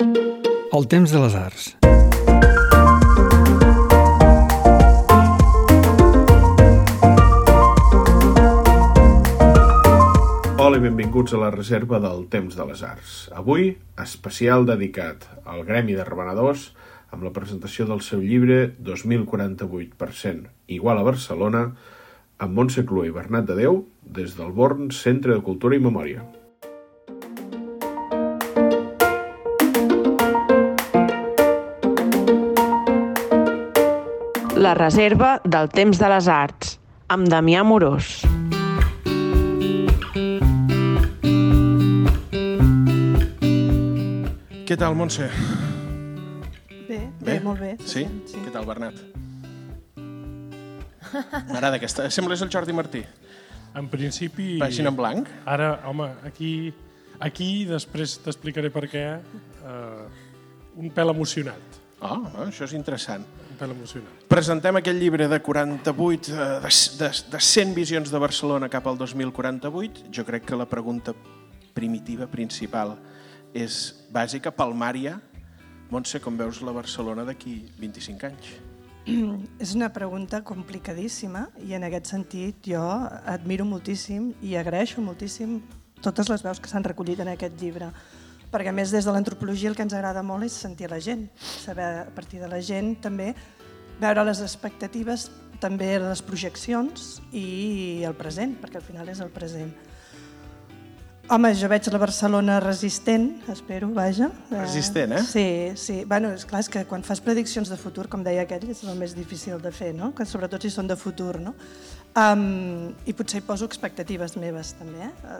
El temps de les arts. Hola i benvinguts a la reserva del Temps de les Arts. Avui, especial dedicat al Gremi de Revenedors amb la presentació del seu llibre 2048% igual a Barcelona amb Montse Clua i Bernat de Déu des del Born Centre de Cultura i Memòria. La reserva del temps de les arts, amb Damià Morós. Què tal, Montse? Bé, bé, molt bé. Sí? sí. Què tal, Bernat? M'agrada aquesta. Sembles el Jordi Martí. En principi... Pàgina en blanc. Ara, home, aquí, aquí després t'explicaré per què, eh, un pèl emocionat. Oh, oh, això és interessant. Un pèl emocionat. Presentem aquest llibre de 48, eh, de, de, de 100 visions de Barcelona cap al 2048. Jo crec que la pregunta primitiva, principal, és bàsica, palmària. Montse, com veus la Barcelona d'aquí 25 anys? És una pregunta complicadíssima i en aquest sentit jo admiro moltíssim i agraeixo moltíssim totes les veus que s'han recollit en aquest llibre perquè a més des de l'antropologia el que ens agrada molt és sentir la gent, saber a partir de la gent també veure les expectatives, també les projeccions i el present, perquè al final és el present. Home, jo veig la Barcelona resistent, espero, vaja. Resistent, eh? Sí, sí. Bueno, és clar, és que quan fas prediccions de futur, com deia aquell, és el més difícil de fer, no? Que sobretot si són de futur, no? Um, I potser hi poso expectatives meves, també, eh?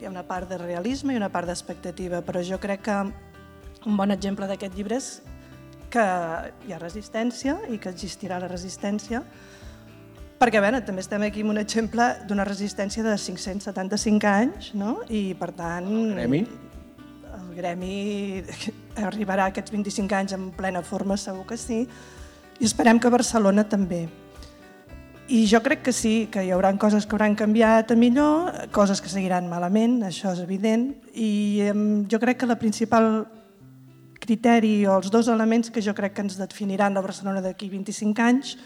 Hi ha una part de realisme i una part d'expectativa, però jo crec que un bon exemple d'aquest llibre és que hi ha resistència i que existirà la resistència, perquè veure, també estem aquí amb un exemple d'una resistència de 575 anys, no? i per tant... El gremi? El gremi arribarà a aquests 25 anys en plena forma, segur que sí, i esperem que Barcelona també. I jo crec que sí, que hi haurà coses que hauran canviat a millor, coses que seguiran malament, això és evident, i jo crec que la principal criteri o els dos elements que jo crec que ens definiran la Barcelona d'aquí 25 anys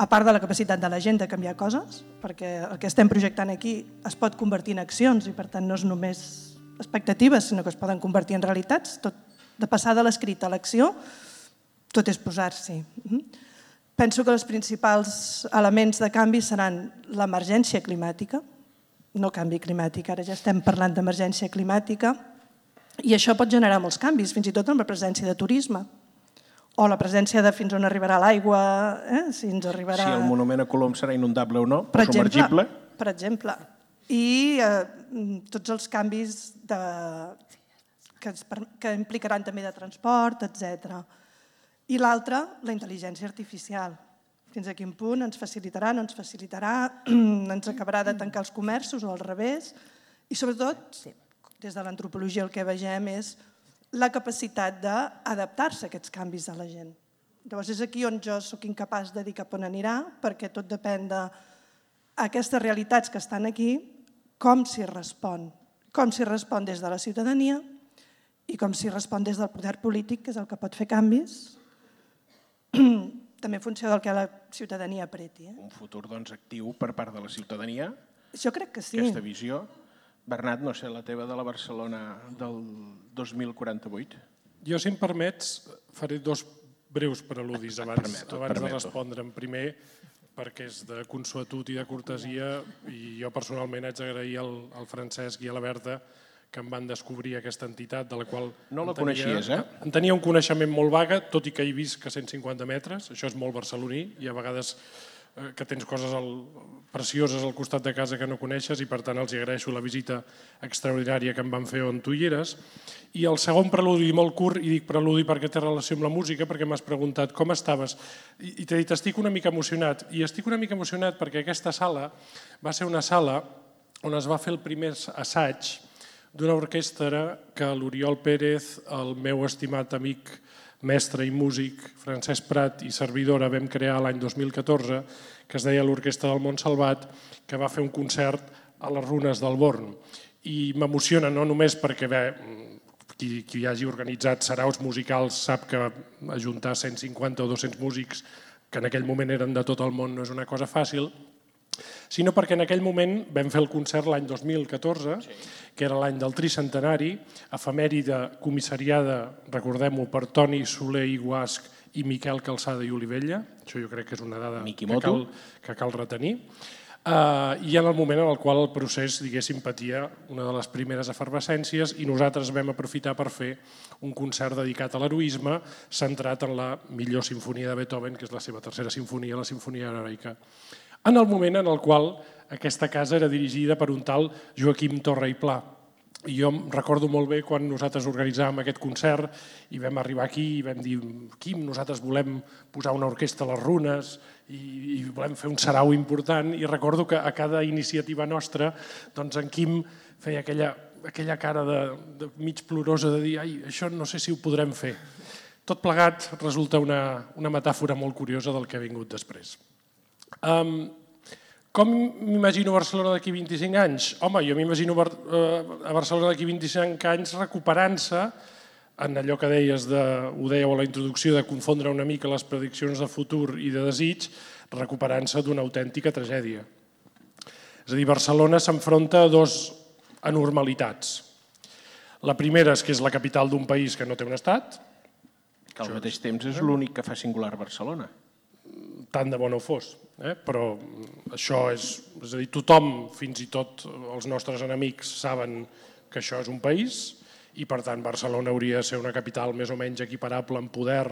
a part de la capacitat de la gent de canviar coses, perquè el que estem projectant aquí es pot convertir en accions i per tant no és només expectatives, sinó que es poden convertir en realitats. Tot, de passar de l'escrit a l'acció, tot és posar-s'hi. Penso que els principals elements de canvi seran l'emergència climàtica, no canvi climàtic, ara ja estem parlant d'emergència climàtica, i això pot generar molts canvis, fins i tot amb la presència de turisme o la presència de fins on arribarà l'aigua, eh? si ens arribarà... Si el monument a Colom serà inundable o no, per submergible. Exemple, per exemple. I eh, tots els canvis de, que, es, que implicaran també de transport, etc. I l'altre, la intel·ligència artificial. Fins a quin punt ens facilitarà, no ens facilitarà, ens acabarà de tancar els comerços o al revés. I sobretot, des de l'antropologia el que vegem és la capacitat d'adaptar-se a aquests canvis de la gent. Llavors és aquí on jo sóc incapaç de dir cap on anirà, perquè tot depèn d'aquestes realitats que estan aquí, com s'hi respon. Com s'hi respon des de la ciutadania i com s'hi respon des del poder polític, que és el que pot fer canvis, també en funció del que la ciutadania apreti. Eh? Un futur doncs, actiu per part de la ciutadania. Jo crec que sí. Aquesta visió. Bernat, no sé, la teva de la Barcelona del 2048? Jo, si em permets, faré dos breus preludis abans, permeto, abans de permeto. respondre. En primer, perquè és de consuetud i de cortesia, i jo personalment haig d'agrair al, al Francesc i a la Berta que em van descobrir aquesta entitat de la qual... No la en tenia- coneixies, eh? En tenia un coneixement molt vaga, tot i que he vist que 150 metres, això és molt barceloní, i a vegades eh, que tens coses al, precioses al costat de casa que no coneixes i per tant els agraeixo la visita extraordinària que em van fer on tu hi eres. I el segon preludi molt curt, i dic preludi perquè té relació amb la música, perquè m'has preguntat com estaves. I, i t'he dit, estic una mica emocionat. I estic una mica emocionat perquè aquesta sala va ser una sala on es va fer el primer assaig d'una orquestra que l'Oriol Pérez, el meu estimat amic mestre i músic Francesc Prat i servidora vam crear l'any 2014, que es deia l'Orquestra del Mont Salvat, que va fer un concert a les runes del Born. I m'emociona no només perquè bé, qui, qui hagi organitzat saraus musicals sap que ajuntar 150 o 200 músics que en aquell moment eren de tot el món no és una cosa fàcil, sinó perquè en aquell moment vam fer el concert l'any 2014, sí. que era l'any del tricentenari, efemèride comissariada, recordem-ho, per Toni Soler i Guasc i Miquel Calçada i Olivella, això jo crec que és una dada que cal, que cal retenir, Uh, I en el moment en el qual el procés, diguéssim, patia una de les primeres efervescències i nosaltres vam aprofitar per fer un concert dedicat a l'heroisme centrat en la millor sinfonia de Beethoven, que és la seva tercera sinfonia, la sinfonia heroica. En el moment en el qual aquesta casa era dirigida per un tal Joaquim Torra i Pla, i jo recordo molt bé quan nosaltres organitzàvem aquest concert i vam arribar aquí i vam dir Quim, nosaltres volem posar una orquestra a les runes i, i volem fer un sarau important i recordo que a cada iniciativa nostra doncs en Quim feia aquella, aquella cara de, de mig plorosa de dir ai, això no sé si ho podrem fer. Tot plegat resulta una, una metàfora molt curiosa del que ha vingut després. Um, com m'imagino Barcelona d'aquí 25 anys? Home, jo m'imagino eh, a Barcelona d'aquí 25 anys recuperant-se en allò que deies, de, ho dèieu a la introducció, de confondre una mica les prediccions de futur i de desig, recuperant-se d'una autèntica tragèdia. És a dir, Barcelona s'enfronta a dos anormalitats. La primera és que és la capital d'un país que no té un estat. Que al mateix temps és l'únic que fa singular Barcelona. Tant de bo no fos. Eh? Però això és, és a dir, tothom, fins i tot els nostres enemics, saben que això és un país i per tant Barcelona hauria de ser una capital més o menys equiparable en poder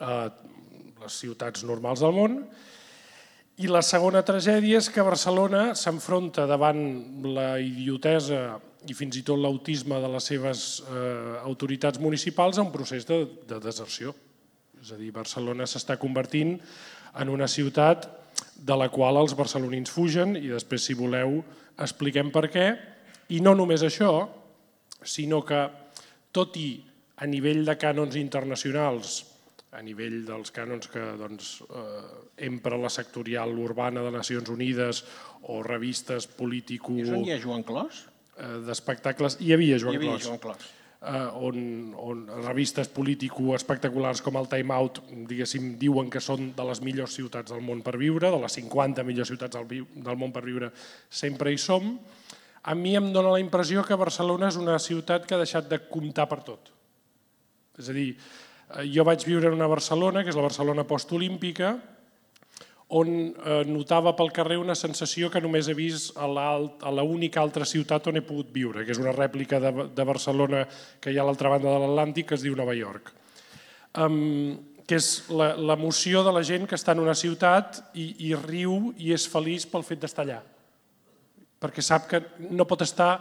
a les ciutats normals del món. I la segona tragèdia és que Barcelona s'enfronta davant la idiotesa i fins i tot l'autisme de les seves eh, autoritats municipals a un procés de, de deserció. És a dir, Barcelona s'està convertint en una ciutat de la qual els barcelonins fugen i després, si voleu, expliquem per què. I no només això, sinó que, tot i a nivell de cànons internacionals, a nivell dels cànons que doncs, eh, empra la sectorial urbana de Nacions Unides o revistes político... I és on hi ha Joan Clos? Eh, D'espectacles... Hi havia Joan Hi havia Clos. Joan Clos eh, on, on revistes político espectaculars com el Time Out diguéssim, diuen que són de les millors ciutats del món per viure, de les 50 millors ciutats del, del món per viure, sempre hi som. A mi em dóna la impressió que Barcelona és una ciutat que ha deixat de comptar per tot. És a dir, eh, jo vaig viure en una Barcelona, que és la Barcelona postolímpica, on eh, notava pel carrer una sensació que només he vist a l'única altra ciutat on he pogut viure, que és una rèplica de, de Barcelona que hi ha a l'altra banda de l'Atlàntic, que es diu Nova York. Um, que és l'emoció de la gent que està en una ciutat i, i riu i és feliç pel fet d'estar allà. Perquè sap que no pot estar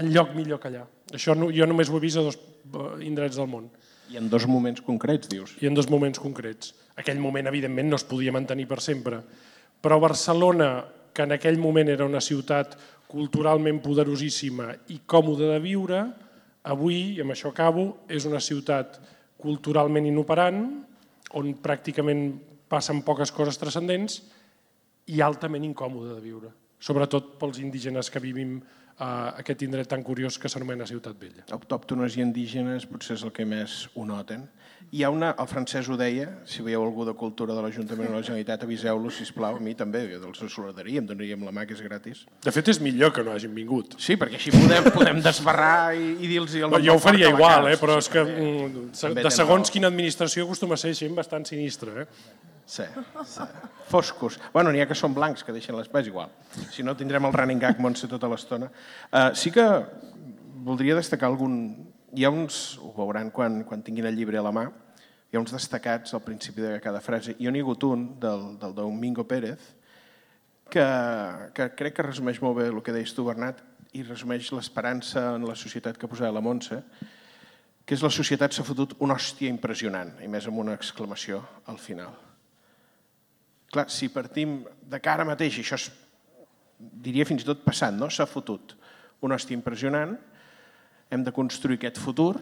en lloc millor que allà. Això no, jo només ho he vist a dos eh, indrets del món. I en dos moments concrets, dius? I en dos moments concrets. Aquell moment, evidentment, no es podia mantenir per sempre. Però Barcelona, que en aquell moment era una ciutat culturalment poderosíssima i còmoda de viure, avui, i amb això acabo, és una ciutat culturalment inoperant, on pràcticament passen poques coses transcendents i altament incòmoda de viure, sobretot pels indígenes que vivim a aquest indret tan curiós que s'anomena Ciutat Vella. Autòctones i indígenes potser és el que més ho noten. Hi ha una, el francès ho deia, si veieu algú de cultura de l'Ajuntament de la Generalitat, aviseu-lo, sisplau, a mi també, els saludaríem, donaríem la mà, que és gratis. De fet, és millor que no hagin vingut. Sí, perquè així podem, podem desbarrar i, i dir-los... El jo ho faria igual, eh, però és que mm, de segons quina administració acostuma a ser gent bastant sinistra. Eh? Sí, sí. Foscos. Bueno, n'hi ha que són blancs, que deixen l'espès igual. Si no, tindrem el running gag Montse tota l'estona. Uh, sí que voldria destacar algun... Hi ha uns, ho veuran quan, quan tinguin el llibre a la mà, hi ha uns destacats al principi de cada frase. Jo n'hi ha hagut un, del, del Domingo Pérez, que, que crec que resumeix molt bé el que deies tu, Bernat, i resumeix l'esperança en la societat que posava la Montse, que és la societat s'ha fotut una hòstia impressionant, i més amb una exclamació al final. Clar, si partim de cara mateix, i això és, diria fins i tot passant, no? s'ha fotut un hòstia impressionant, hem de construir aquest futur,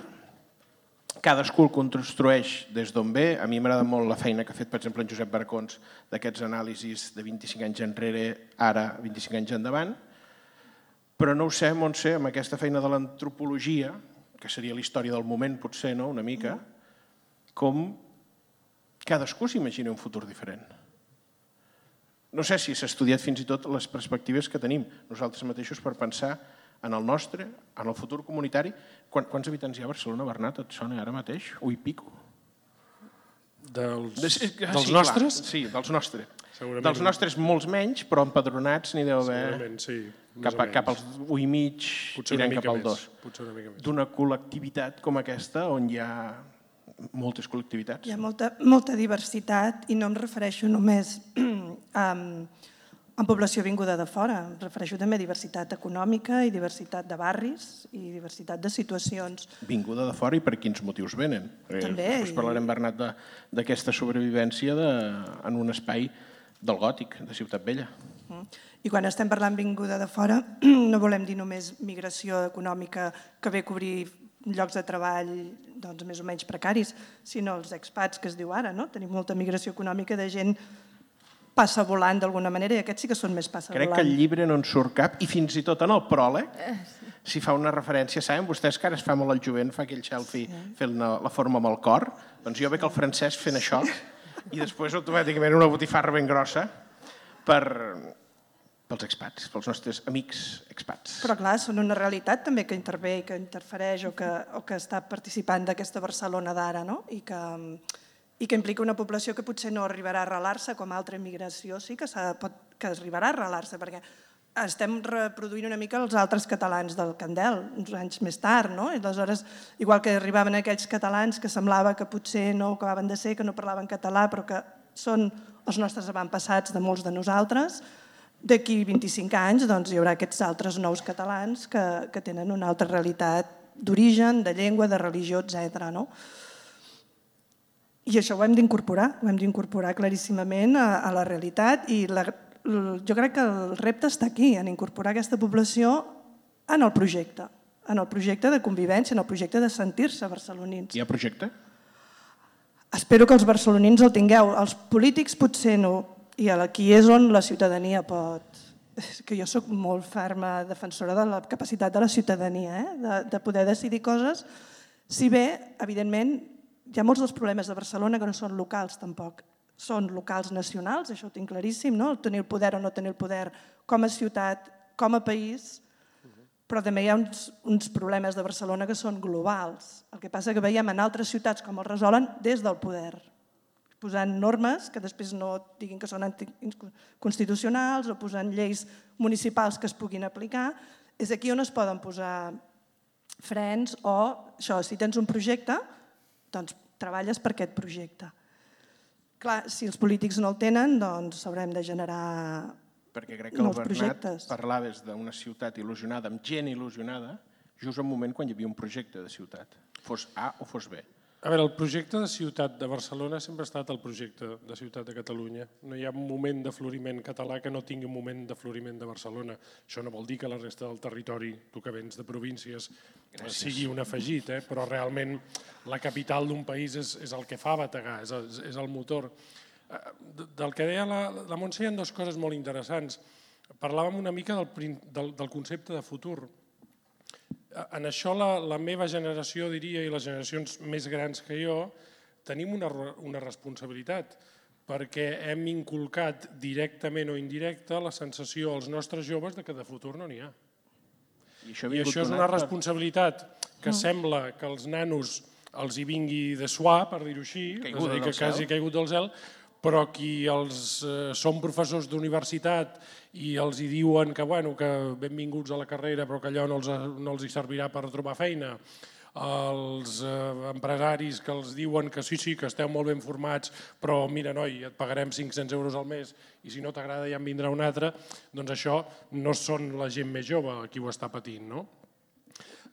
cadascú el construeix des d'on ve. A mi m'agrada molt la feina que ha fet, per exemple, en Josep Barcons d'aquests anàlisis de 25 anys enrere, ara 25 anys endavant, però no ho sé, Montse, amb aquesta feina de l'antropologia, que seria la història del moment, potser, no?, una mica, com cadascú s'imagina un futur diferent. No sé si s'ha estudiat fins i tot les perspectives que tenim nosaltres mateixos per pensar en el nostre, en el futur comunitari. Quan, quants habitants hi ha a Barcelona, Bernat? Et sona ara mateix? Un i pico? Dels, De- sí, dels sí, nostres? Clar, sí, dels nostres. Segurament. Dels nostres molts menys, però empadronats n'hi deu haver Segurament, sí. cap, a, cap als 1 i mig, tirant cap al més. 2. Potser una mica més. D'una col·lectivitat com aquesta, on hi ha moltes col·lectivitats. Hi ha molta, molta diversitat i no em refereixo només a, a població vinguda de fora, em refereixo també a diversitat econòmica i diversitat de barris i diversitat de situacions. Vinguda de fora i per quins motius venen. Perquè També, Després parlarem, Bernat, de- d'aquesta sobrevivència de, en un espai del gòtic, de Ciutat Vella. Mm. I quan estem parlant vinguda de fora, no volem dir només migració econòmica que ve a cobrir llocs de treball doncs, més o menys precaris, sinó els expats que es diu ara. No? Tenim molta migració econòmica de gent passa volant d'alguna manera i aquests sí que són més passa Crec que volant. el llibre no en surt cap i fins i tot en el pròleg s'hi fa una referència. Saben vostès que ara es fa molt el jovent, fa aquell selfie fent la, la forma amb el cor? Doncs jo veig el francès fent això i després automàticament una botifarra ben grossa per, pels expats, pels nostres amics expats. Però clar, són una realitat també que intervé i que interfereix o que, o que està participant d'aquesta Barcelona d'ara, no? I que, i que implica una població que potser no arribarà a arrelar-se com altra immigració sí que, pot, que arribarà a arrelar-se, perquè estem reproduint una mica els altres catalans del Candel, uns anys més tard, no? I aleshores, igual que arribaven aquells catalans que semblava que potser no acabaven de ser, que no parlaven català, però que són els nostres avantpassats de molts de nosaltres, d'aquí 25 anys doncs, hi haurà aquests altres nous catalans que, que tenen una altra realitat d'origen, de llengua, de religió, etc. No? I això ho hem d'incorporar, ho hem d'incorporar claríssimament a, a la realitat i la, jo crec que el repte està aquí, en incorporar aquesta població en el projecte, en el projecte de convivència, en el projecte de sentir-se barcelonins. Hi ha projecte? Espero que els barcelonins el tingueu. Els polítics potser no. I aquí és on la ciutadania pot... És que jo sóc molt ferma defensora de la capacitat de la ciutadania, eh? de, de poder decidir coses, si bé, evidentment, hi ha molts dels problemes de Barcelona que no són locals tampoc. Són locals nacionals, això ho tinc claríssim, no? el tenir el poder o no tenir el poder com a ciutat, com a país, però també hi ha uns, uns problemes de Barcelona que són globals. El que passa que veiem en altres ciutats com els resolen des del poder, posant normes que després no diguin que són anticonstitucionals o posant lleis municipals que es puguin aplicar. És aquí on es poden posar frens o això, si tens un projecte, doncs treballes per aquest projecte. Clar, si els polítics no el tenen, doncs haurem de generar Perquè crec que el Bernat projectes. parlaves d'una ciutat il·lusionada, amb gent il·lusionada, just en un moment quan hi havia un projecte de ciutat, fos A o fos B. A veure, el projecte de ciutat de Barcelona sempre ha estat el projecte de ciutat de Catalunya. No hi ha un moment de floriment català que no tingui un moment de floriment de Barcelona. Això no vol dir que la resta del territori, tu que vens de províncies, Gràcies. sigui un afegit, eh? però realment la capital d'un país és, és el que fa bategar, és el, és el motor. Eh, de- Del que deia la, la Montse hi ha dues coses molt interessants. Parlàvem una mica del, del, del concepte de futur. En això la, la meva generació, diria, i les generacions més grans que jo, tenim una, una responsabilitat, perquè hem inculcat directament o indirecta la sensació als nostres joves de que de futur no n'hi ha. I això, ha I això és una responsabilitat que sembla que els nanos els hi vingui de suar, per dir-ho així, Caiguda és a dir, que quasi caigut del cel, però qui els eh, són professors d'universitat i els hi diuen que, bueno, que benvinguts a la carrera però que allò no els, no els hi servirà per trobar feina, els eh, empresaris que els diuen que sí, sí, que esteu molt ben formats, però mira, noi, et pagarem 500 euros al mes i si no t'agrada ja en vindrà un altre, doncs això no són la gent més jove qui ho està patint, no?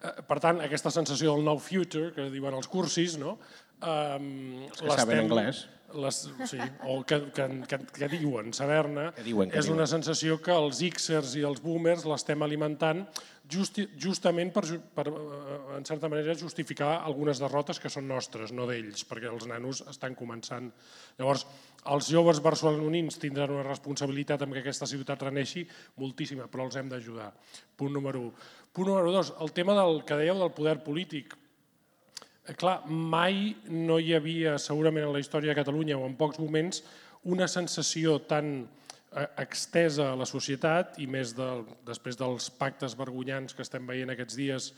Eh, Per tant, aquesta sensació del nou future, que diuen els cursis, no? Um, que saben anglès. Les, sí, o que, que, que, que diuen saber-ne, és diuen. una sensació que els Xers i els boomers l'estem alimentant justi, justament per, per, eh, en certa manera, justificar algunes derrotes que són nostres, no d'ells, perquè els nanos estan començant. Llavors, els joves barcelonins tindran una responsabilitat amb que aquesta ciutat reneixi moltíssima, però els hem d'ajudar. Punt número 1. Punt número 2, el tema del que dèieu del poder polític. Clar, mai no hi havia, segurament en la història de Catalunya o en pocs moments, una sensació tan eh, extesa a la societat i més de, després dels pactes vergonyants que estem veient aquests dies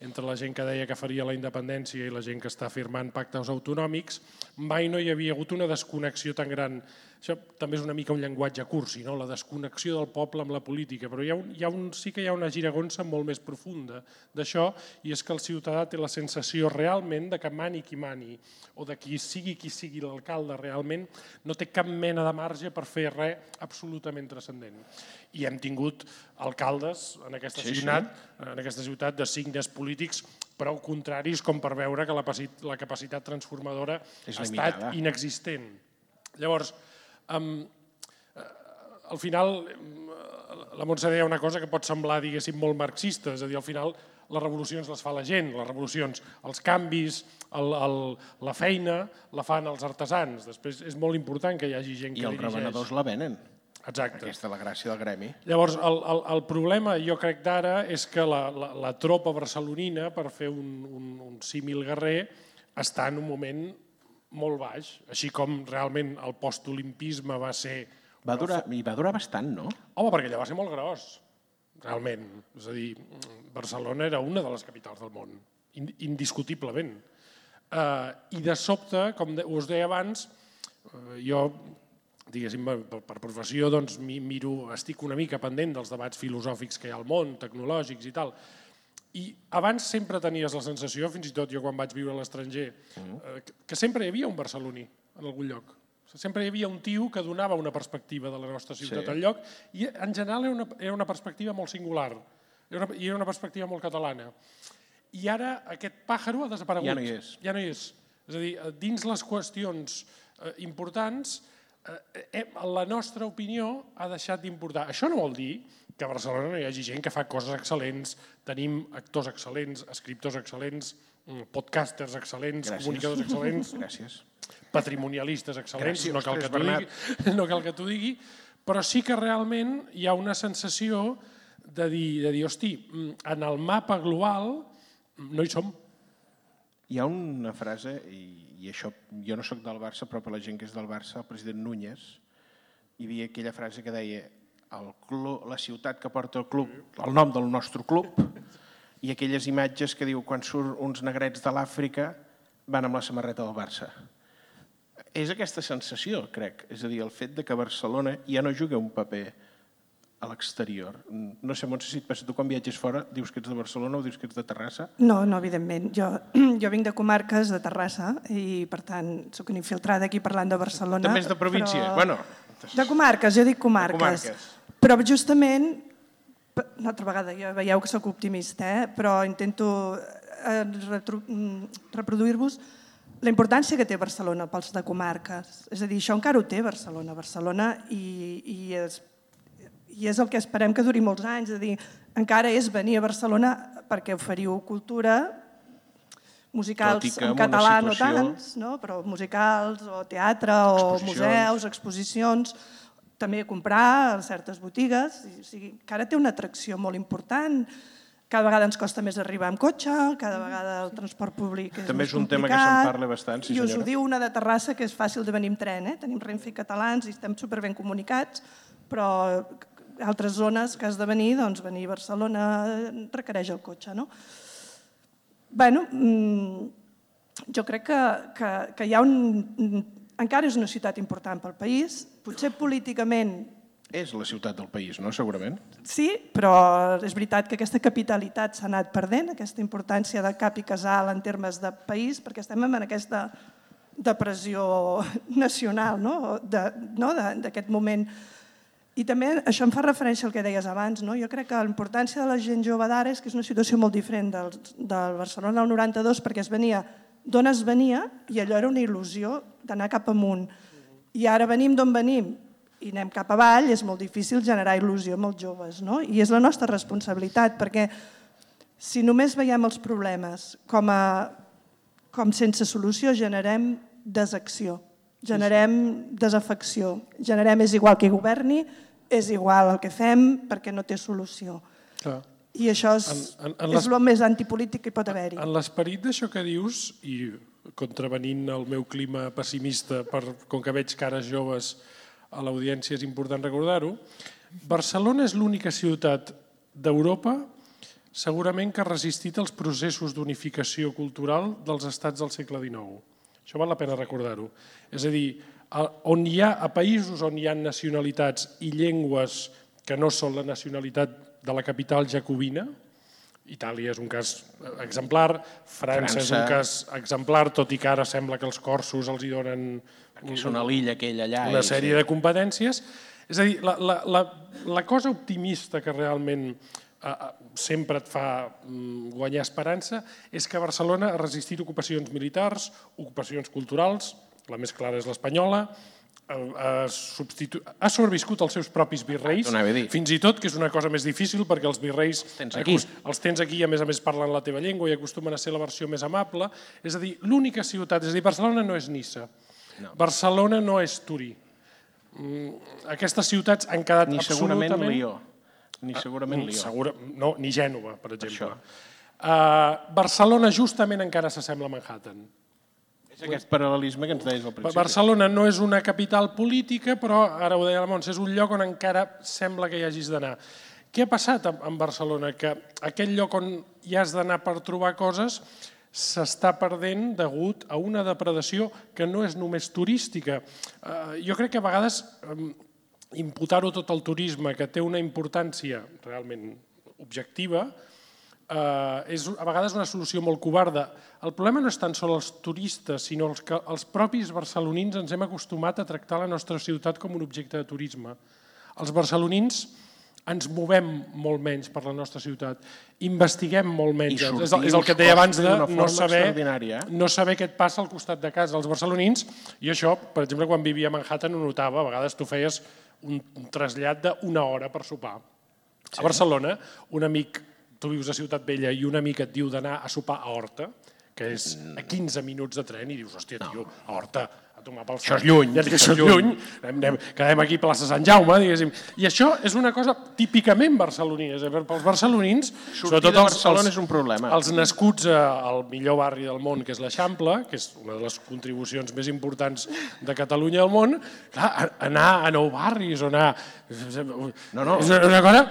entre la gent que deia que faria la independència i la gent que està firmant pactes autonòmics, mai no hi havia hagut una desconnexió tan gran. Això també és una mica un llenguatge cursi, no? la desconnexió del poble amb la política, però hi ha un, hi ha un, sí que hi ha una giragonsa molt més profunda d'això, i és que el ciutadà té la sensació realment de que mani qui mani, o de qui sigui qui sigui l'alcalde realment, no té cap mena de marge per fer res absolutament transcendent. I hem tingut alcaldes en aquesta, Sí, sí. ciutat, en aquesta ciutat de signes polítics prou contraris com per veure que la, la capacitat transformadora És ha limitada. estat inexistent. Llavors, um, al final, em, la Montse deia una cosa que pot semblar, diguéssim, molt marxista, és a dir, al final les revolucions les fa la gent, les revolucions, els canvis, el, el, la feina, la fan els artesans. Després és molt important que hi hagi gent I que els dirigeix. revenedors la venen. Exacte. Aquesta és la gràcia del gremi. Llavors, el, el, el problema, jo crec d'ara, és que la, la, la tropa barcelonina, per fer un, un, un símil guerrer, està en un moment molt baix, així com realment el postolimpisme va ser... Va durar, I va durar bastant, no? Home, perquè allà va ser molt gros, realment. És a dir, Barcelona era una de les capitals del món, in- indiscutiblement. Uh, I de sobte, com us deia abans, uh, jo diguéssim, per, per professió, doncs, mi- miro, estic una mica pendent dels debats filosòfics que hi ha al món, tecnològics i tal. I abans sempre tenies la sensació, fins i tot jo quan vaig viure a l'estranger, eh, que- sempre hi havia un barceloní en algun lloc. Sempre hi havia un tio que donava una perspectiva de la nostra ciutat Sí. al lloc i en general era una, era una perspectiva molt singular era una, i era una perspectiva molt catalana. I ara aquest pàjaro ha desaparegut. Ja no hi és. Ja no hi és. És a dir, eh, dins les qüestions eh, importants, eh, la nostra opinió ha deixat d'importar. Això no vol dir que a Barcelona no hi hagi gent que fa coses excel·lents, tenim actors excel·lents, escriptors excel·lents, mm, podcasters excel·lents, Gràcies. comunicadors excel·lents, Gràcies. patrimonialistes excel·lents, Gràcies, no cal, que digui, no cal que t'ho digui, però sí que realment hi ha una sensació de dir, de dir hosti, mm, en el mapa global mm, no hi som. Hi ha una frase, i, i això jo no sóc del Barça, però per la gent que és del Barça, el president Núñez, hi havia aquella frase que deia el club, la ciutat que porta el club, el nom del nostre club, i aquelles imatges que diu quan surt uns negrets de l'Àfrica van amb la samarreta del Barça. És aquesta sensació, crec. És a dir, el fet de que Barcelona ja no juga un paper a l'exterior. No sé, Montse, si et passa tu quan viatges fora, dius que ets de Barcelona o dius que ets de Terrassa? No, no, evidentment. Jo, jo vinc de comarques de Terrassa i, per tant, sóc una infiltrada aquí parlant de Barcelona. També és de província. Però... Bueno, De comarques, jo dic comarques. comarques. Però justament, una altra vegada, ja veieu que sóc optimista, eh? però intento eh, mm, reproduir-vos la importància que té Barcelona pels de comarques. És a dir, això encara ho té Barcelona. Barcelona i, i, és, i és el que esperem que duri molts anys. És a dir, encara és venir a Barcelona perquè oferiu cultura, musicals en català no situació- tants, no? però musicals o teatre o Exposicions. museus, exposicions, també comprar a certes botigues, o sigui, que ara té una atracció molt important. Cada vegada ens costa més arribar amb cotxe, cada vegada el transport públic és També és un tema que se'n parla bastant, sí, I us ho senyora. diu una de Terrassa, que és fàcil de venir amb tren. Eh? Tenim Renfe catalans i estem superben comunicats, però altres zones que has de venir, doncs venir a Barcelona requereix el cotxe. No? bueno, mm, jo crec que, que, que hi ha un... Encara és una ciutat important pel país, potser políticament És la ciutat del país, no? Segurament. sí, però és veritat que aquesta capitalitat s'ha anat perdent, aquesta importància de cap i casal en termes de país, perquè estem en aquesta depressió nacional no? De- no? De- d'aquest moment. I també això em fa referència al que deies abans. No? Jo crec que la importància de la gent jove d'ara és que és una situació molt diferent del, del Barcelona del 92 perquè es venia d'on es venia i allò era una il·lusió d'anar cap amunt. I ara venim d'on venim i anem cap avall, és molt difícil generar il·lusió amb els joves. No? I és la nostra responsabilitat, perquè si només veiem els problemes com, a, com sense solució, generem desacció, generem desafecció, generem és igual que governi, és igual el que fem perquè no té solució. Clar. I això és, En- en- en és el més antipolític que pot haver-hi. En l'esperit d'això que dius, i contravenint el meu clima pessimista, per, com que veig cares joves a l'audiència, és important recordar-ho, Barcelona és l'única ciutat d'Europa segurament que ha resistit als processos d'unificació cultural dels estats del segle XIX. Això val la pena recordar-ho. És a dir, a- on hi ha, a països on hi ha nacionalitats i llengües que no són la nacionalitat de la capital jacobina, Itàlia és un cas exemplar, França, és un França. cas exemplar, tot i que ara sembla que els corsos els hi donen és una lilla aquella allà. una sèrie de competències. És a dir, la, la, la, la cosa optimista que realment eh, eh, sempre et fa mm, guanyar esperança és que Barcelona ha resistit ocupacions militars, ocupacions culturals, la més clara és l'espanyola, ha, ha, substitu... ha sobreviscut els seus propis virreis, fins i tot, que és una cosa més difícil, perquè els virreis tens aquí. els tens aquí i a més a més parlen la teva llengua i acostumen a ser la versió més amable. És a dir, l'única ciutat, és a dir, Barcelona no és Nissa, no. Barcelona no és Turí. Mm, Aquestes ciutats han quedat Ni segurament absolutament... Lió. Ni segurament Mm, Lió. Segura, no, ni Gènova, per exemple. això. Uh, Barcelona justament encara s'assembla a Manhattan. És aquest paral·lelisme que ens deies al principi. Barcelona no és una capital política, però, ara ho deia la Montse, és un lloc on encara sembla que hi hagis d'anar. Què ha passat amb- Barcelona? Que aquell lloc on hi has d'anar per trobar coses s'està perdent degut a una depredació que no és només turística. Eh, jo crec que a vegades imputar-ho tot al turisme, que té una importància realment objectiva, eh, és a vegades una solució molt covarda. El problema no és tan sols els turistes, sinó els que els propis barcelonins ens hem acostumat a tractar la nostra ciutat com un objecte de turisme. Els barcelonins ens movem molt menys per la nostra ciutat, investiguem molt menys. És, el, és el que et deia abans de no saber, eh? no saber què et passa al costat de casa. Els barcelonins, i això, per exemple, quan vivia a Manhattan ho notava, a vegades tu feies un, un trasllat d'una hora per sopar. A Barcelona, un amic, tu vius a Ciutat Vella i un amic et diu d'anar a sopar a Horta, que és a 15 minuts de tren, i dius, hòstia, tio, a Horta, tomar pel Això és lluny, Ja dic, això és és lluny. Anem, anem, quedem aquí a plaça Sant Jaume, diguéssim. I això és una cosa típicament barcelonina. És a dir, pels barcelonins, Sortir de Barcelona és un problema. Els nascuts a- al millor barri del món, que és l'Eixample, que és una de les contribucions més importants de Catalunya al món, clar, anar a nou barris o anar... No, no. És una cosa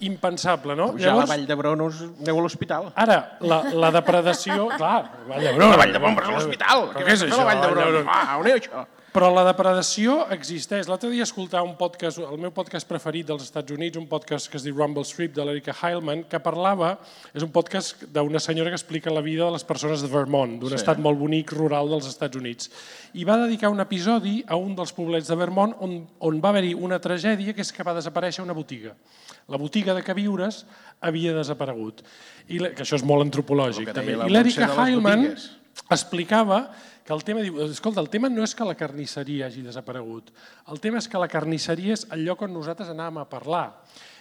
impensable, no? Pujar a la Vall d'Hebron, us aneu a l'hospital. Ara, la, la depredació... Clar, Vall d'Hebron. La Vall d'Hebron, però a l'hospital. Què és això? La Vall d'Hebron. Ah, on és això? Però la depredació existeix. L'altre dia escoltar un podcast, el meu podcast preferit dels Estats Units, un podcast que es diu Rumble Strip de l'Erika Heilman, que parlava, és un podcast d'una senyora que explica la vida de les persones de Vermont, d'un sí. estat molt bonic rural dels Estats Units. I va dedicar un episodi a un dels poblets de Vermont on, on va haver-hi una tragèdia que és que va desaparèixer una botiga. La botiga de queviures havia desaparegut. I la, que això és molt antropològic. També. I l'Erika les Heilman explicava que el tema, diu, escolta, el tema no és que la carnisseria hagi desaparegut, el tema és que la carnisseria és el lloc on nosaltres anàvem a parlar.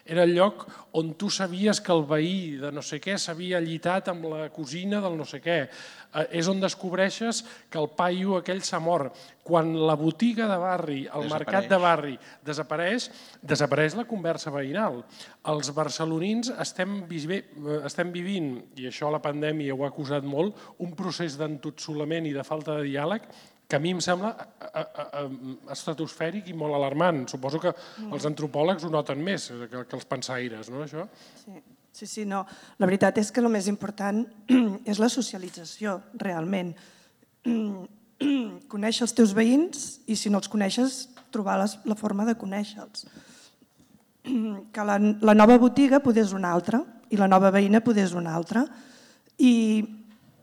Era el lloc on tu sabies que el veí de no sé què s'havia llitat amb la cosina del no sé què. Eh, és on descobreixes que el paio aquell s'ha mort. Quan la botiga de barri, el Desapareix. mercat de barri desapareix, desapareix la conversa veïnal. Els barcelonins estem, estem vivint, i això la pandèmia ho ha acusat molt, un procés d'entotsolament i de falta de diàleg que a mi em sembla eh, eh, eh, estratosfèric i molt alarmant. Suposo que els antropòlegs ho noten més que, que els pensaires, no, això? Sí, sí, sí, no. La veritat és que el més important és la socialització, realment. Conèixer els teus veïns i, si no els coneixes, trobar les, la forma de conèixer-los. Que la, la nova botiga podés una altra i la nova veïna podés una altra. I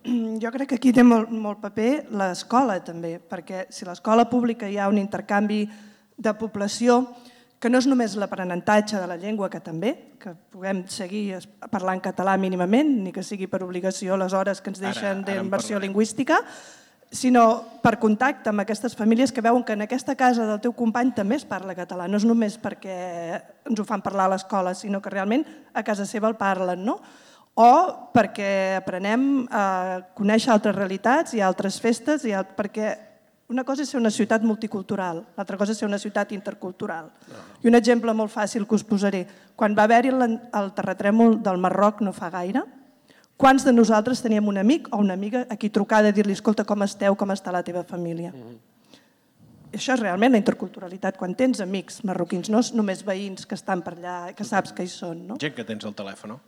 jo crec que aquí té molt, molt paper l'escola també, perquè si l'escola pública hi ha un intercanvi de població, que no és només l'aprenentatge de la llengua, que també, que puguem seguir parlant català mínimament, ni que sigui per obligació les hores que ens deixen d'immersió parlarem. lingüística, sinó per contacte amb aquestes famílies que veuen que en aquesta casa del teu company també es parla català. No és només perquè ens ho fan parlar a l'escola, sinó que realment a casa seva el parlen, no? O perquè aprenem a conèixer altres realitats i altres festes, i al... perquè una cosa és ser una ciutat multicultural, l'altra cosa és ser una ciutat intercultural. I un exemple molt fàcil que us posaré. Quan va haver-hi el, terratrèmol del Marroc no fa gaire, quants de nosaltres teníem un amic o una amiga a qui trucar de dir-li escolta, com esteu, com està la teva família? Mm -hmm. Això és realment la interculturalitat, quan tens amics marroquins, no és només veïns que estan per allà, que saps que hi són. No? Gent que tens al telèfon, no?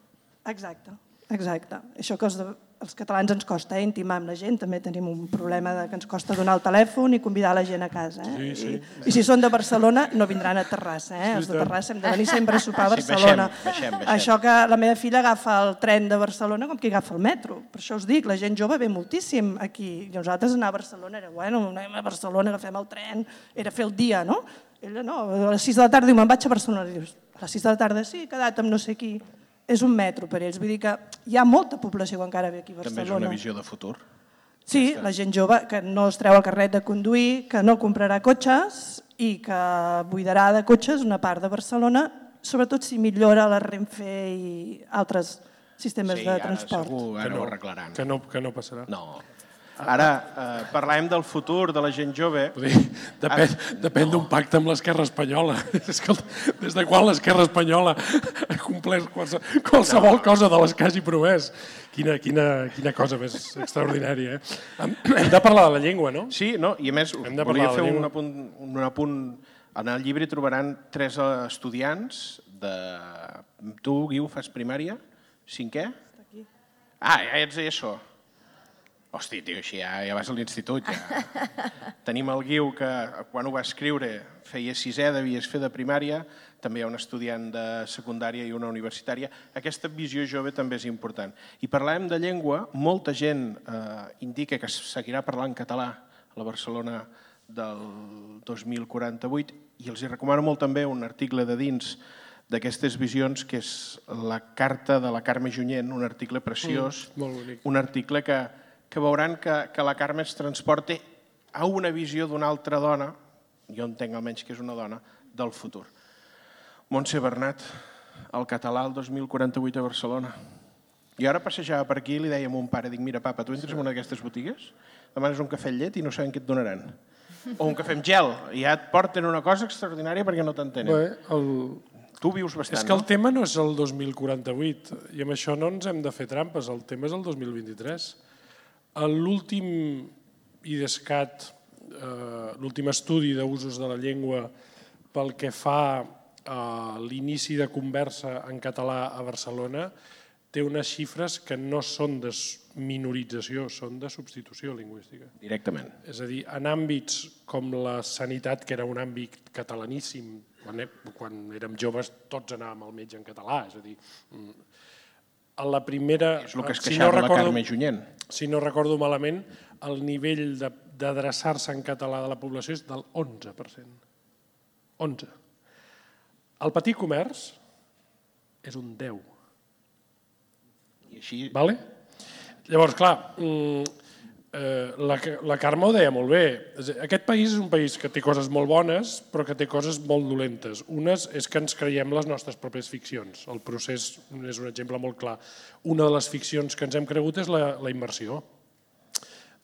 Exacte, exacte. Això que els, els catalans ens costa eh, intimar amb la gent, també tenim un problema de que ens costa donar el telèfon i convidar la gent a casa. Eh? Sí, sí. I, I si són de Barcelona, no vindran a Terrassa. Eh? Els de Terrassa hem de venir sempre a sopar a Sí, Barcelona. baixem, baixem, baixem. Això que la meva filla agafa el tren de Barcelona com que agafa el metro. Per això us dic, la gent jove ve moltíssim aquí. I nosaltres anar a Barcelona era, bueno, anem a Barcelona, agafem el tren, era fer el dia, no? Ella no, a les 6 de la tarda diu, me'n vaig a Barcelona. I dius, a les 6 de la tarda sí, he quedat amb no sé qui. És un metro per ells. Vull dir que hi ha molta població que encara ve aquí a També és Barcelona. una visió de futur. Sí, la gent jove que no es treu el carnet de conduir, que no comprarà cotxes i que buidarà de cotxes una part de Barcelona, sobretot si millora la Renfe i altres sistemes Sí, de transport. segur, ara Que no, ho arreglaran. Que no, que no passarà. No. Ara, eh, parlàvem del futur de la gent jove. Dir, depèn, depèn d'un pacte amb l'esquerra espanyola. Escolta, des de quan l'esquerra espanyola ha complert qualse, qualsevol cosa de les que hagi promès? Quina, quina, quina cosa més extraordinària, eh? Hem, hem de parlar de la llengua, no? Sí, no? i a més, Hem de volia fer un apunt, un apunt. En el llibre trobaran tres eh, estudiants de... Tu, Guiu, fas primària? Cinquè? Ah, ja ets això. Hosti, tio, així ja, ja vas a l'institut. Ja. Tenim el Guiu que quan ho va escriure feia sisè, devies fer de primària, també hi ha un estudiant de secundària i una universitària. Aquesta visió jove també és important. I parlàvem de llengua, molta gent eh, indica que seguirà parlant català a la Barcelona del 2048 i els hi recomano molt també un article de dins d'aquestes visions, que és la carta de la Carme Junyent, un article preciós, Mm, molt bonic. un article que, que veuran que, que la Carme es transporta a una visió d'una altra dona, jo entenc almenys que és una dona, del futur. Montse Bernat, el català el 2048 a Barcelona. Jo ara passejava per aquí i li deia a mon pare, dic, mira, papa, tu entres en una d'aquestes botigues, demanes un cafè amb llet i no saben què et donaran. O un cafè amb gel, i ja et porten una cosa extraordinària perquè no t'entenen. Bé, el, Tu vius bastant, és que el no? tema no és el 2048 i amb això no ens hem de fer trampes, el tema és el 2023. L'últim IDESCAT, eh, l'últim estudi d'usos de la llengua pel que fa a l'inici de conversa en català a Barcelona, té unes xifres que no són de minorització, són de substitució lingüística. Directament. És a dir, en àmbits com la sanitat, que era un àmbit catalaníssim, quan, quan érem joves tots anàvem al metge en català, és a dir, mm, a la primera... És el que es si queixava la recordo- Carme Junyent. Si no recordo malament, el nivell de- d'adreçar-se en català de la població és del 11%. 11. El petit comerç és un 10. I així... Vale? Llavors, clar, mm, eh, la, la Carme ho deia molt bé. Aquest país és un país que té coses molt bones, però que té coses molt dolentes. Unes és que ens creiem les nostres pròpies ficcions. El procés és un exemple molt clar. Una de les ficcions que ens hem cregut és la, la immersió.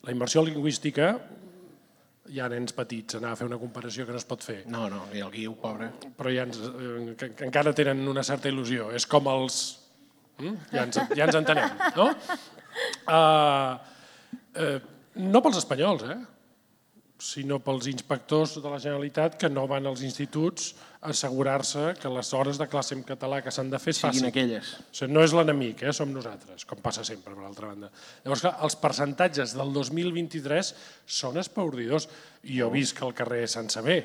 La immersió lingüística, hi ha nens petits, anar a fer una comparació que no es pot fer, No, no, i el Guiu, pobre. però ja ens, eh, que, que encara tenen una certa il·lusió. És com els... Mm? Ja, ens, ja ens entenem, no? Uh, uh, no pels espanyols, eh? sinó pels inspectors de la Generalitat que no van als instituts a assegurar-se que les hores de classe en català que s'han de fer es Siguin facin. aquelles. O sigui, no és l'enemic, eh? som nosaltres, com passa sempre, per l'altra banda. Llavors, clar, els percentatges del 2023 són espaordidors. Jo visc al carrer Sant Sever,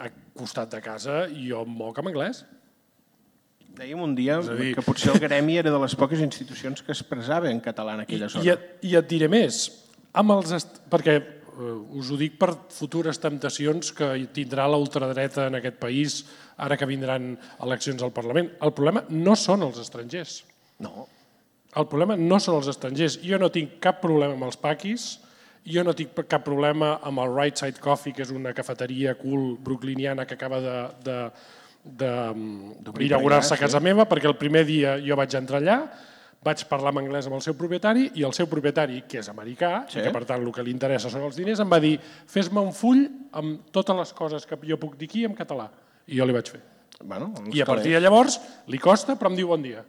a costat de casa, i jo em moc en anglès. Dèiem un dia dir- que potser el Gremi era de les poques institucions que expressava en català en I, aquella i, zona. et, I et diré més, amb els est... perquè eh, us ho dic per futures temptacions que tindrà la ultradreta en aquest país ara que vindran eleccions al Parlament. El problema no són els estrangers. No, El problema no són els estrangers. Jo no tinc cap problema amb els paquis Jo no tinc cap problema amb el Right Side Coffee, que és una cafeteria cool brooklyniana que acaba de, de, d'inaugurar-se a sí. casa meva, perquè el primer dia jo vaig entrar allà, vaig parlar en anglès amb el seu propietari i el seu propietari, que és americà, Sí. i que per tant el que li interessa són els diners, em va dir fes-me un full amb totes les coses que jo puc dir aquí en català. I jo li vaig fer. Bueno, I a partir de llavors li costa, però em diu bon dia.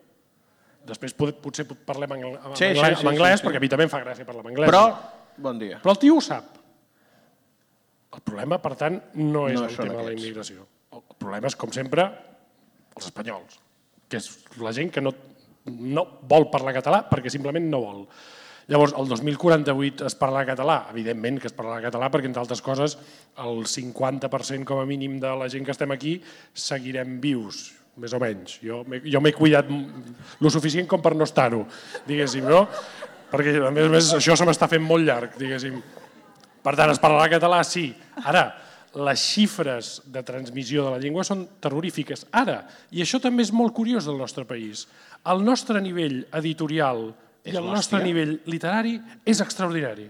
Després pot- potser parlem en, en, Sí, sí, anglès, sí, en anglès sí, sí. perquè a mi també em fa gràcia parlar en anglès. Però, bon dia. Però el tio ho sap. El problema, per tant, no és No el tema de la aquests. immigració. És, com sempre, els espanyols, que és la gent que no, no vol parlar català perquè simplement no vol. Llavors, el 2048 es parlarà català? Evidentment que es parlarà català perquè, entre altres coses, el 50% com a mínim de la gent que estem aquí seguirem vius, més o menys. Jo jo m'he cuidat lo suficient com per no estar-ho, diguéssim, no? Perquè, a més a més, això se m'està fent molt llarg, diguéssim. Per tant, es parlarà català, sí. Ara, les xifres de transmissió de la llengua són terrorífiques. Ara, i això també és molt curiós del nostre país, el nostre nivell editorial És i el nostre nivell literari és extraordinari.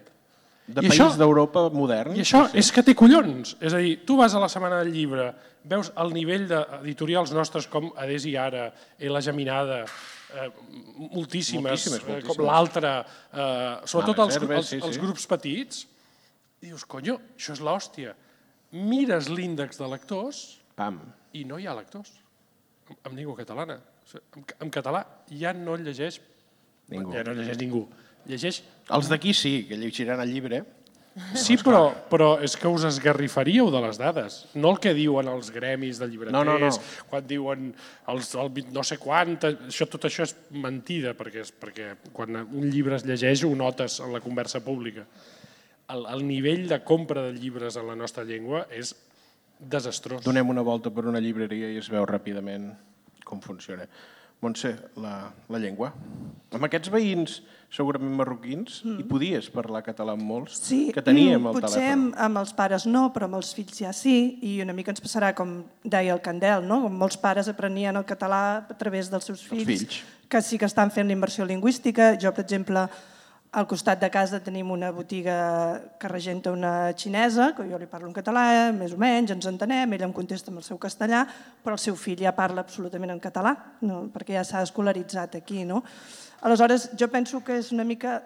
De I país d'Europa modern. I això és que té collons. És a dir, tu vas a la Setmana del Llibre, veus el nivell d'editorials nostres com Adés i Ara, Ela Geminada, eh, moltíssimes, Moltíssimes, eh, moltíssimes. com l'altra, eh, sobretot Males els, els, sí, sí. els grups petits, dius, conyo, això és l'hòstia. Mires l'índex de lectors Pam. i no hi ha lectors en llengua catalana. En, en català ja no llegeix Ningú. ja no llegeix ningú. Llegeix Els d'aquí sí, que llegiran el llibre. Sí, però, però és que us esgarrifaríeu de les dades. No el que diuen els gremis de llibreters, No, no, no. quan diuen els, el no sé quant, això, tot això és mentida, perquè, és, perquè quan un llibre es llegeix ho notes en la conversa pública. El, el nivell de compra de llibres en la nostra llengua és desastrós. Donem una volta per una llibreria i es veu ràpidament com funciona. Montse, la, la llengua. Amb aquests veïns, segurament marroquins, hi podies parlar català amb molts, Mm. Sí, que teníem el potser telèfon. amb, amb els pares no, però amb els fills ja sí, i una mica ens passarà com deia el Candel, no? com molts pares aprenien el català a través dels seus fills, fills. que sí que estan fent la immersió lingüística. Jo, per exemple, al costat de casa tenim una botiga que regenta una xinesa, que jo li parlo en català, més o menys, ens entenem, ella em contesta amb el seu castellà, però el seu fill ja parla absolutament en català, no? perquè ja s'ha escolaritzat aquí. No? Aleshores, jo penso que és una mica,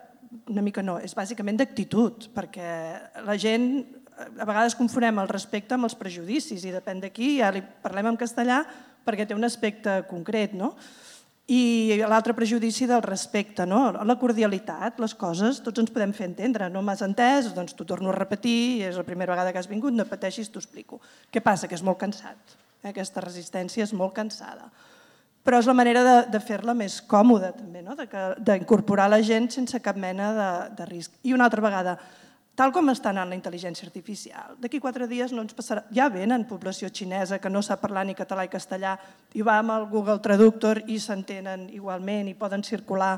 una mica no, és bàsicament d'actitud, perquè la gent a vegades confonem el respecte amb els prejudicis i depèn d'aquí, ja li parlem en castellà perquè té un aspecte concret, no? I l'altre prejudici del respecte, no? la cordialitat, les coses, tots ens podem fer entendre. No m'has entès, doncs t'ho torno a repetir, és la primera vegada que has vingut, no pateixis, t'ho explico. Què passa? Que és molt cansat. Eh? Aquesta resistència és molt cansada. Però és la manera de, de fer-la més còmoda, també, no? d'incorporar la gent sense cap mena de, de risc. I una altra vegada, tal com està anant la intel·ligència artificial, d'aquí quatre dies no ens passarà... Ja venen població xinesa que no sap parlar ni català ni castellà i va amb el Google Traductor i s'entenen igualment i poden circular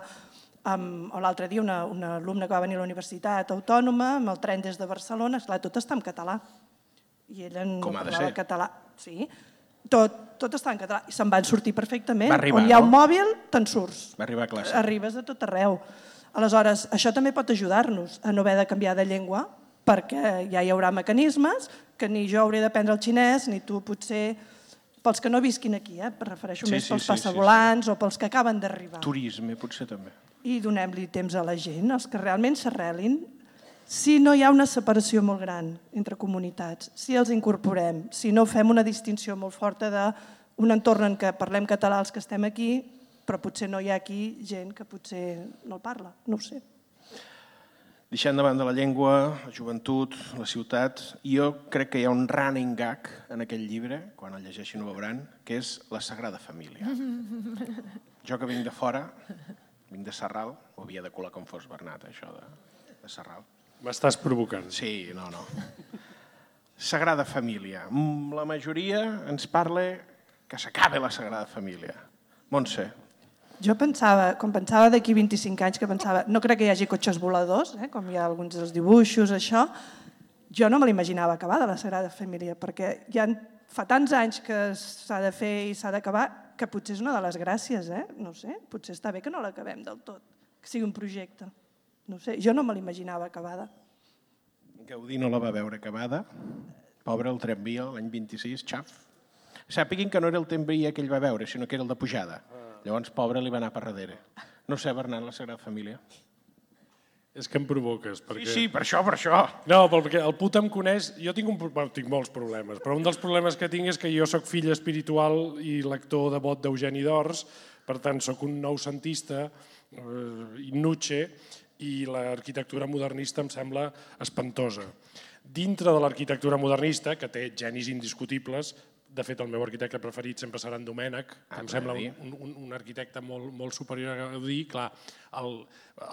amb, o l'altre dia una, una alumna que va venir a la Universitat Autònoma amb el tren des de Barcelona, esclar, tot està en català. I ella no Com ha de parlava ser. català. Sí, tot, tot està en català. I se'n van sortir perfectament. Va arribar, On hi ha no? un mòbil, te'n surts. Va arribar a classe. Arribes a tot arreu. Aleshores, això també pot ajudar-nos a no haver de canviar de llengua perquè ja hi haurà mecanismes que ni jo hauré d'aprendre el xinès, ni tu potser... Pels que no visquin aquí, eh? refereixo Sí, més sí, pels sí, sí, passavolants o pels que acaben d'arribar. Turisme, potser també. I donem-li temps a la gent, els que realment s'arrelin. Si no hi ha una separació molt gran entre comunitats, si els incorporem, si no fem una distinció molt forta d'un entorn en què parlem català els que estem aquí, però potser no hi ha aquí gent que potser no el parla, no ho sé. Deixant de banda la llengua, la joventut, la ciutat, jo crec que hi ha un running gag en aquell llibre, quan el llegeixin ho veuran, que és la Sagrada Família. Jo que vinc de fora, vinc de Serral, ho havia de colar com fos Bernat, això de, de Serral. M'estàs provocant. Sí, no, no. Sagrada Família. Mm, La majoria ens parla que s'acabe la Sagrada Família. Montse, Jo pensava, com pensava d'aquí 25 anys, que pensava, no crec que hi hagi cotxes voladors, eh, com hi ha alguns dels dibuixos, això, jo no me l'imaginava acabar de la Sagrada Família, perquè ja fa tants anys que s'ha de fer i s'ha d'acabar, que potser és una de les gràcies, eh? no sé, potser està bé que no l'acabem del tot, que sigui un projecte. No sé, jo no me l'imaginava acabada. Gaudí no la va veure acabada. Pobre el tramvia, l'any 26, xaf. Sàpiguin que no era el tramvia que ell va veure, sinó que era el de pujada. Llavors, pobre, li va anar per darrere. No sé, Bernat, la Sagrada Família. És que em provoques. Perquè... Sí, sí, per això, per això. No, perquè el put em coneix... Jo tinc, un, bueno, tinc molts problemes, però un dels problemes que tinc és que jo sóc fill espiritual i lector devot d'Eugeni d'Ors, per tant, sóc un noucentista, eh, i Nietzsche, i l'arquitectura modernista em sembla espantosa. Dintre de l'arquitectura modernista, que té genis indiscutibles, de fet, el meu arquitecte preferit sempre serà en Domènech, que Ah, em sembla un, un, un arquitecte molt, molt superior a Gaudí. Clar, el,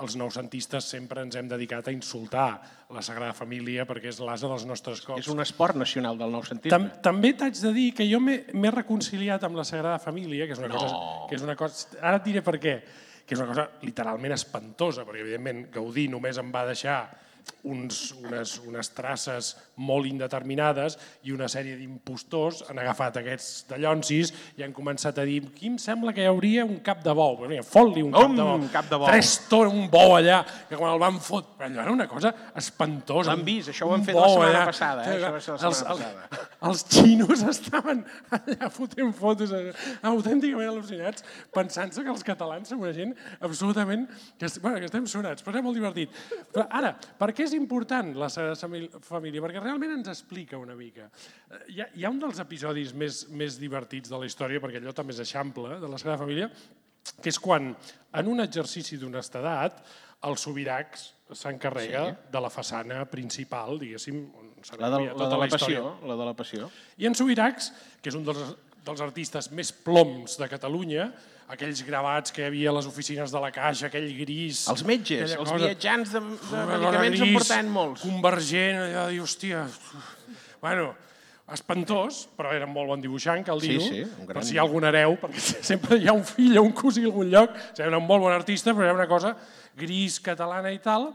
els noucentistes sempre ens hem dedicat a insultar la Sagrada Família perquè és l'asa dels nostres cops. És un esport nacional del nou sentit. Tam, també t'haig de dir que jo m'he reconciliat amb la Sagrada Família, que és una No. cosa... Que és una cosa ara et diré per què. Que és una cosa literalment espantosa, perquè evidentment Gaudí només em va deixar uns, unes, unes traces molt indeterminades i una sèrie d'impostors han agafat aquests dallonsis i han començat a dir aquí em sembla que hi hauria un cap de bou. Mira, Fot-li un cap Um, de bou. cap de bou. Tres tones, un bou allà, que quan el van fot... Allò era una cosa espantosa. L'han vist, això ho han fet la setmana allà. passada, eh? Això va ser la Els- setmana els- passada. els xinos estaven allà fotent fotos autènticament al·lucinats pensant-se que els catalans som una gent absolutament... Que, bueno, que estem sonats, però és molt divertit. Però ara, per què és important la Sagrada Famí- Família? Perquè realment ens explica una mica. Eh, Hi ha, hi ha un dels episodis més, més divertits de la història, perquè allò també és eixample, de la Sagrada Família, que és quan, en un exercici d'honestedat, el Subiracs s'encarrega sí. de la façana principal, diguéssim, on La de, s'agrupia la tota de la història. passió, la de la passió. I en Subiracs, que és un dels, dels artistes més ploms de Catalunya, aquells gravats que hi havia a les oficines de la Caixa, aquell gris... Els metges, els cosa- viatjants de, de medicaments en gris, portaven molts. Convergent, allò de dir, hòstia... Bueno, espantós, però era molt bon dibuixant, cal Sí, dir-ho. sí, un gran- Per si hi ha algun hereu, perquè sempre hi ha un fill o un cosí a algun lloc, o sigui, era un molt bon artista, però era una cosa gris, catalana i tal.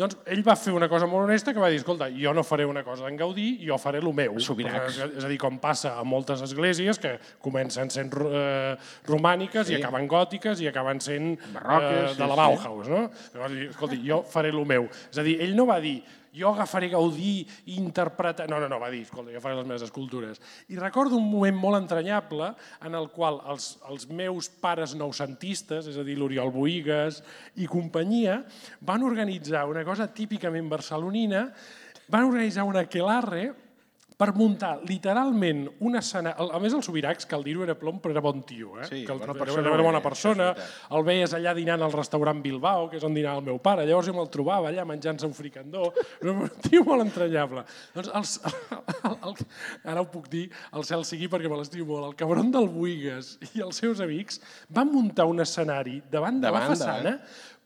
Doncs ell va fer una cosa molt honesta que va dir, escolta, jo no faré una cosa d'en Gaudí, jo faré el meu. Sobiracs. És, a dir, com passa a moltes esglésies que comencen sent eh, romàniques Sí. i acaben gòtiques i acaben sent Barroques, eh, sí, de la sí. Bauhaus, no? Llavors, escolta, jo faré el meu. És a dir, ell no va dir, jo agafaré Gaudí i interpretar... No, no, no, va dir, escolta, jo faré les meves escultures. I recordo un moment molt entranyable en el qual els, els meus pares noucentistes, és a dir, l'Oriol Boigues i companyia, van organitzar una cosa típicament barcelonina, van organitzar una aquelarre per muntar literalment una escena... A més, el Subiracs, cal dir-ho, era plom, però era bon tio. Eh? Sí, que el, bona persona era bona era, persona. El veies allà dinant al restaurant Bilbao, que és on dinava el meu pare. Llavors jo me'l trobava allà menjant-se un fricandó. Era un tio molt entranyable. Doncs els, el, el, ara ho puc dir, el cel sigui perquè me l'estimo molt. El cabron del Buigues i els seus amics van muntar un escenari davant, de la Davant, façana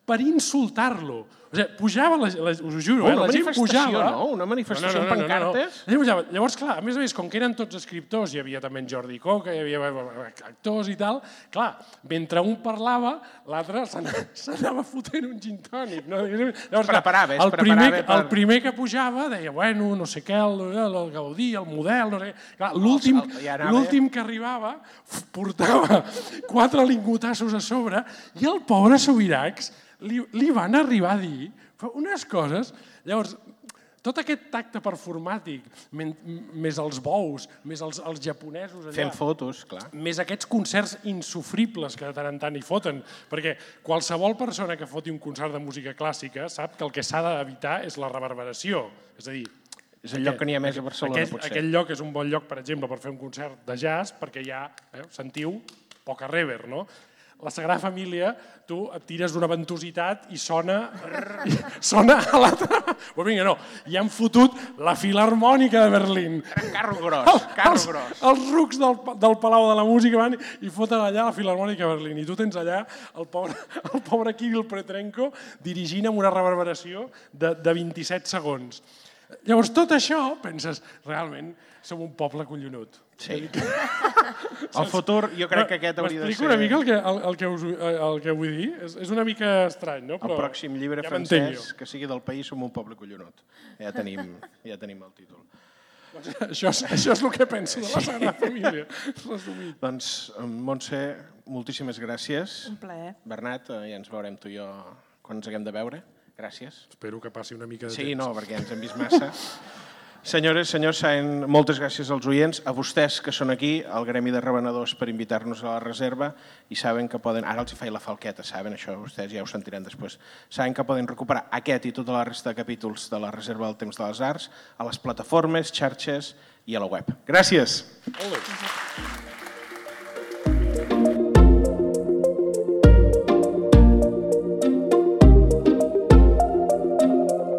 per insultar-lo. O sigui, pujava, la, la, us ho juro, Una eh, la gent pujava... no? Una manifestació amb pancartes? La gent pujava. Llavors, clar, a més a més, com que eren tots escriptors, hi havia també en Jordi Coca, hi havia eh, actors i tal, clar, mentre un parlava, l'altre s'anava fotent un gin tònic. No? Llavors, clar, preparava, es el primer, preparava per- el primer que pujava deia, bueno, no sé què, el, el Gaudí, el model, no sé què. L'últim el- ja l'últim que arribava portava quatre lingotassos a sobre i el pobre Subiracs li, li van arribar a dir unes coses... Llavors, tot aquest tacte performàtic, més els bous, més els, els japonesos allà, Fent fotos, clar. més aquests concerts insufribles que de tant en tant hi foten, perquè qualsevol persona que foti un concert de música clàssica sap que el que s'ha d'evitar és la reverberació. És a dir, És el lloc que n'hi ha més a Barcelona, aquest, potser. Aquest lloc és un bon lloc, per exemple, per fer un concert de jazz, perquè ha, eh, sentiu, poca rever, no? La Sagrada Família, tu et tires d'una ventositat i sona, i sona a l'altra... Pues vinga, no, i han fotut la Filarmònica de Berlín. Carro gros, carro els, gros. els rucs del, del Palau de la Música van i foten allà la Filarmònica de Berlín. I tu tens allà el pobre, el pobre Kirill Pretrenko dirigint amb una reverberació de, de 27 segons. Llavors, tot això, penses, realment, som un poble collonut. Sí. El futur, jo crec que aquest hauria de M'explico ser... una mica el que, el, el, que us, el que vull dir? És, és una mica estrany, no? El pròxim llibre ja francès, que sigui del país, som un poble collonut. Ja tenim, ja tenim el títol. jo. Això és, això és el que penso de la Sagrada Família, resumit. Doncs, eh, Montse, moltíssimes gràcies. Un plaer. Bernat, eh, ja ens veurem tu i jo quan ens haguem de veure. Gràcies. Espero que passi una mica de Sí, temps. no, perquè ens hem vist massa. Senyores, senyors, saben, moltes gràcies als oients, a vostès que són aquí, al Gremi de Revenedors per invitar-nos a la reserva i saben que poden, ara els hi faig la falqueta, saben això, vostès ja ho sentiran després, saben que poden recuperar aquest i tota la resta de capítols de la Reserva del Temps de les Arts a les plataformes, xarxes i a la web. Gràcies! Molt bé.